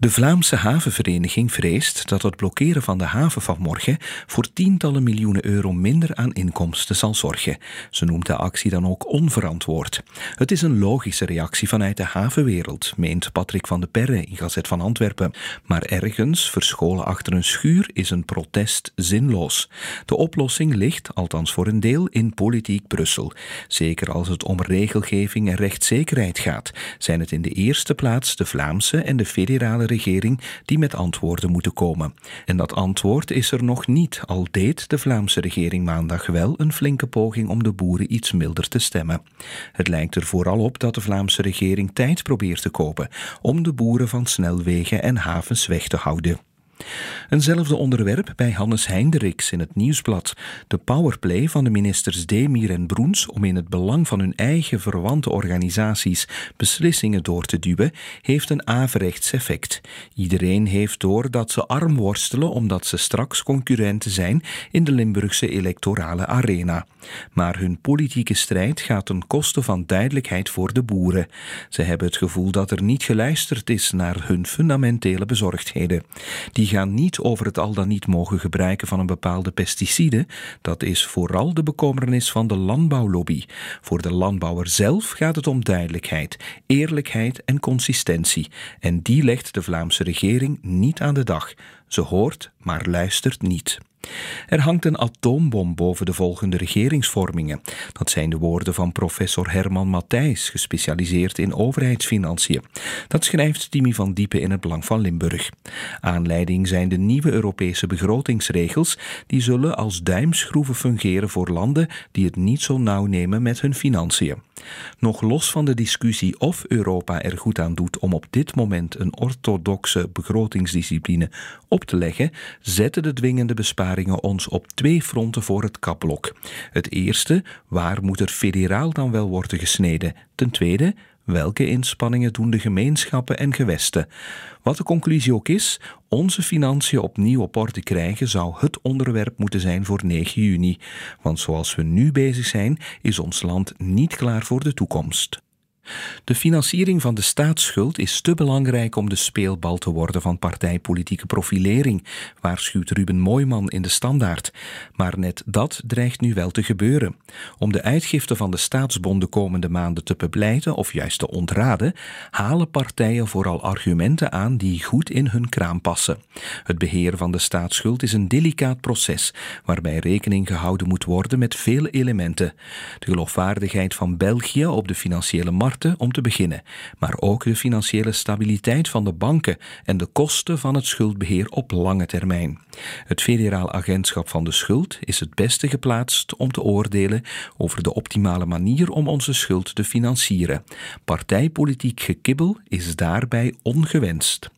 De Vlaamse havenvereniging vreest dat het blokkeren van de haven van morgen voor tientallen miljoenen euro minder aan inkomsten zal zorgen. Ze noemt de actie dan ook onverantwoord. Het is een logische reactie vanuit de havenwereld, meent Patrick van de Perre in Gazet van Antwerpen. Maar ergens, verscholen achter een schuur, is een protest zinloos. De oplossing ligt, althans voor een deel, in politiek Brussel. Zeker als het om regelgeving en rechtszekerheid gaat, zijn het in de eerste plaats de Vlaamse en de federale regering die met antwoorden moeten komen. En dat antwoord is er nog niet, al deed de Vlaamse regering maandag wel een flinke poging om de boeren iets milder te stemmen. Het lijkt er vooral op dat de Vlaamse regering tijd probeert te kopen om de boeren van snelwegen en havens weg te houden. Eenzelfde onderwerp bij Hannes Heinderiks in het Nieuwsblad. De powerplay van de ministers Demir en Broens om in het belang van hun eigen verwante organisaties beslissingen door te duwen, heeft een averechts effect. Iedereen heeft door dat ze arm worstelen omdat ze straks concurrenten zijn in de Limburgse electorale arena. Maar hun politieke strijd gaat ten koste van duidelijkheid voor de boeren. Ze hebben het gevoel dat er niet geluisterd is naar hun fundamentele bezorgdheden. Die gaan niet over het al dan niet mogen gebruiken van een bepaalde pesticide. Dat is vooral de bekommernis van de landbouwlobby. Voor de landbouwer zelf gaat het om duidelijkheid, eerlijkheid en consistentie. En die legt de Vlaamse regering niet aan de dag. Ze hoort, maar luistert niet. Er hangt een atoombom boven de volgende regeringsvormingen. Dat zijn de woorden van professor Herman Matthijs, gespecialiseerd in overheidsfinanciën. Dat schrijft Timmy van Diepen in het Belang van Limburg. Aanleiding zijn de nieuwe Europese begrotingsregels, die zullen als duimschroeven fungeren voor landen die het niet zo nauw nemen met hun financiën. Nog los van de discussie of Europa er goed aan doet om op dit moment een orthodoxe begrotingsdiscipline op te leggen, zetten de dwingende besparingen ons op twee fronten voor het kapblok. Het eerste, waar moet er federaal dan wel worden gesneden? Ten tweede, Welke inspanningen doen de gemeenschappen en gewesten? Wat de conclusie ook is, onze financiën opnieuw op orde krijgen zou het onderwerp moeten zijn voor 9 juni. Want zoals we nu bezig zijn, is ons land niet klaar voor de toekomst. De financiering van de staatsschuld is te belangrijk om de speelbal te worden van partijpolitieke profilering, waarschuwt Ruben Mooiman in de Standaard. Maar net dat dreigt nu wel te gebeuren. Om de uitgifte van de staatsbond de komende maanden te bepleiten of juist te ontraden, halen partijen vooral argumenten aan die goed in hun kraam passen. Het beheer van de staatsschuld is een delicaat proces waarbij rekening gehouden moet worden met vele elementen. De geloofwaardigheid van België op de financiële markt om te beginnen, maar ook de financiële stabiliteit van de banken en de kosten van het schuldbeheer op lange termijn. Het Federaal Agentschap van de Schuld is het beste geplaatst om te oordelen over de optimale manier om onze schuld te financieren. Partijpolitiek gekibbel is daarbij ongewenst.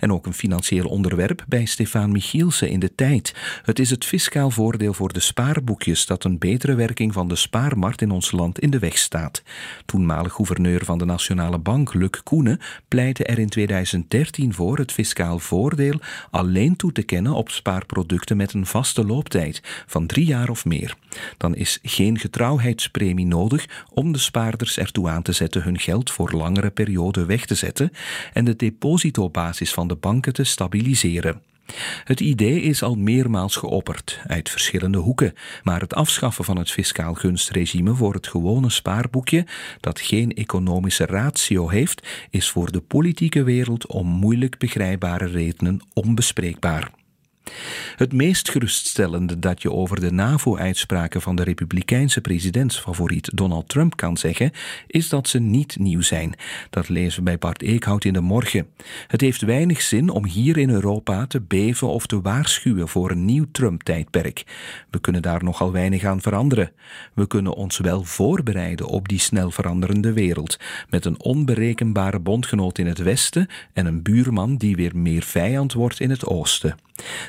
En ook een financieel onderwerp bij Stefan Michielsen in de tijd. Het is het fiscaal voordeel voor de spaarboekjes dat een betere werking van de spaarmarkt in ons land in de weg staat. Toenmalig gouverneur van de Nationale Bank, Luc Koenen, pleitte er in 2013 voor het fiscaal voordeel alleen toe te kennen op spaarproducten met een vaste looptijd van drie jaar of meer. Dan is geen getrouwheidspremie nodig om de spaarders ertoe aan te zetten hun geld voor langere perioden weg te zetten en de van de banken te stabiliseren. Het idee is al meermaals geopperd, uit verschillende hoeken, maar het afschaffen van het fiscaal gunstregime voor het gewone spaarboekje, dat geen economische ratio heeft, is voor de politieke wereld om moeilijk begrijpbare redenen onbespreekbaar. Het meest geruststellende dat je over de NAVO-uitspraken van de Republikeinse presidentsfavoriet Donald Trump kan zeggen, is dat ze niet nieuw zijn. Dat lezen we bij Bart Eekhout in de morgen. Het heeft weinig zin om hier in Europa te beven of te waarschuwen voor een nieuw Trump-tijdperk. We kunnen daar nogal weinig aan veranderen. We kunnen ons wel voorbereiden op die snel veranderende wereld, met een onberekenbare bondgenoot in het westen en een buurman die weer meer vijand wordt in het oosten.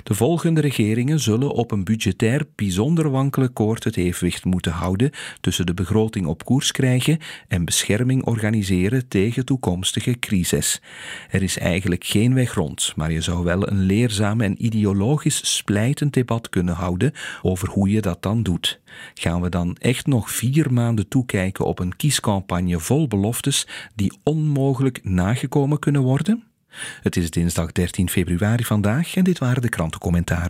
De volgende regeringen zullen op een budgetair bijzonder wankele koord het evenwicht moeten houden tussen de begroting op koers krijgen en bescherming organiseren tegen toekomstige crisis. Er is eigenlijk geen weg rond, maar je zou wel een leerzaam en ideologisch splijtend debat kunnen houden over hoe je dat dan doet. Gaan we dan echt nog vier maanden toekijken op een kiescampagne vol beloftes die onmogelijk nagekomen kunnen worden? Het is dinsdag 13 februari vandaag en dit waren de krantencommentaar.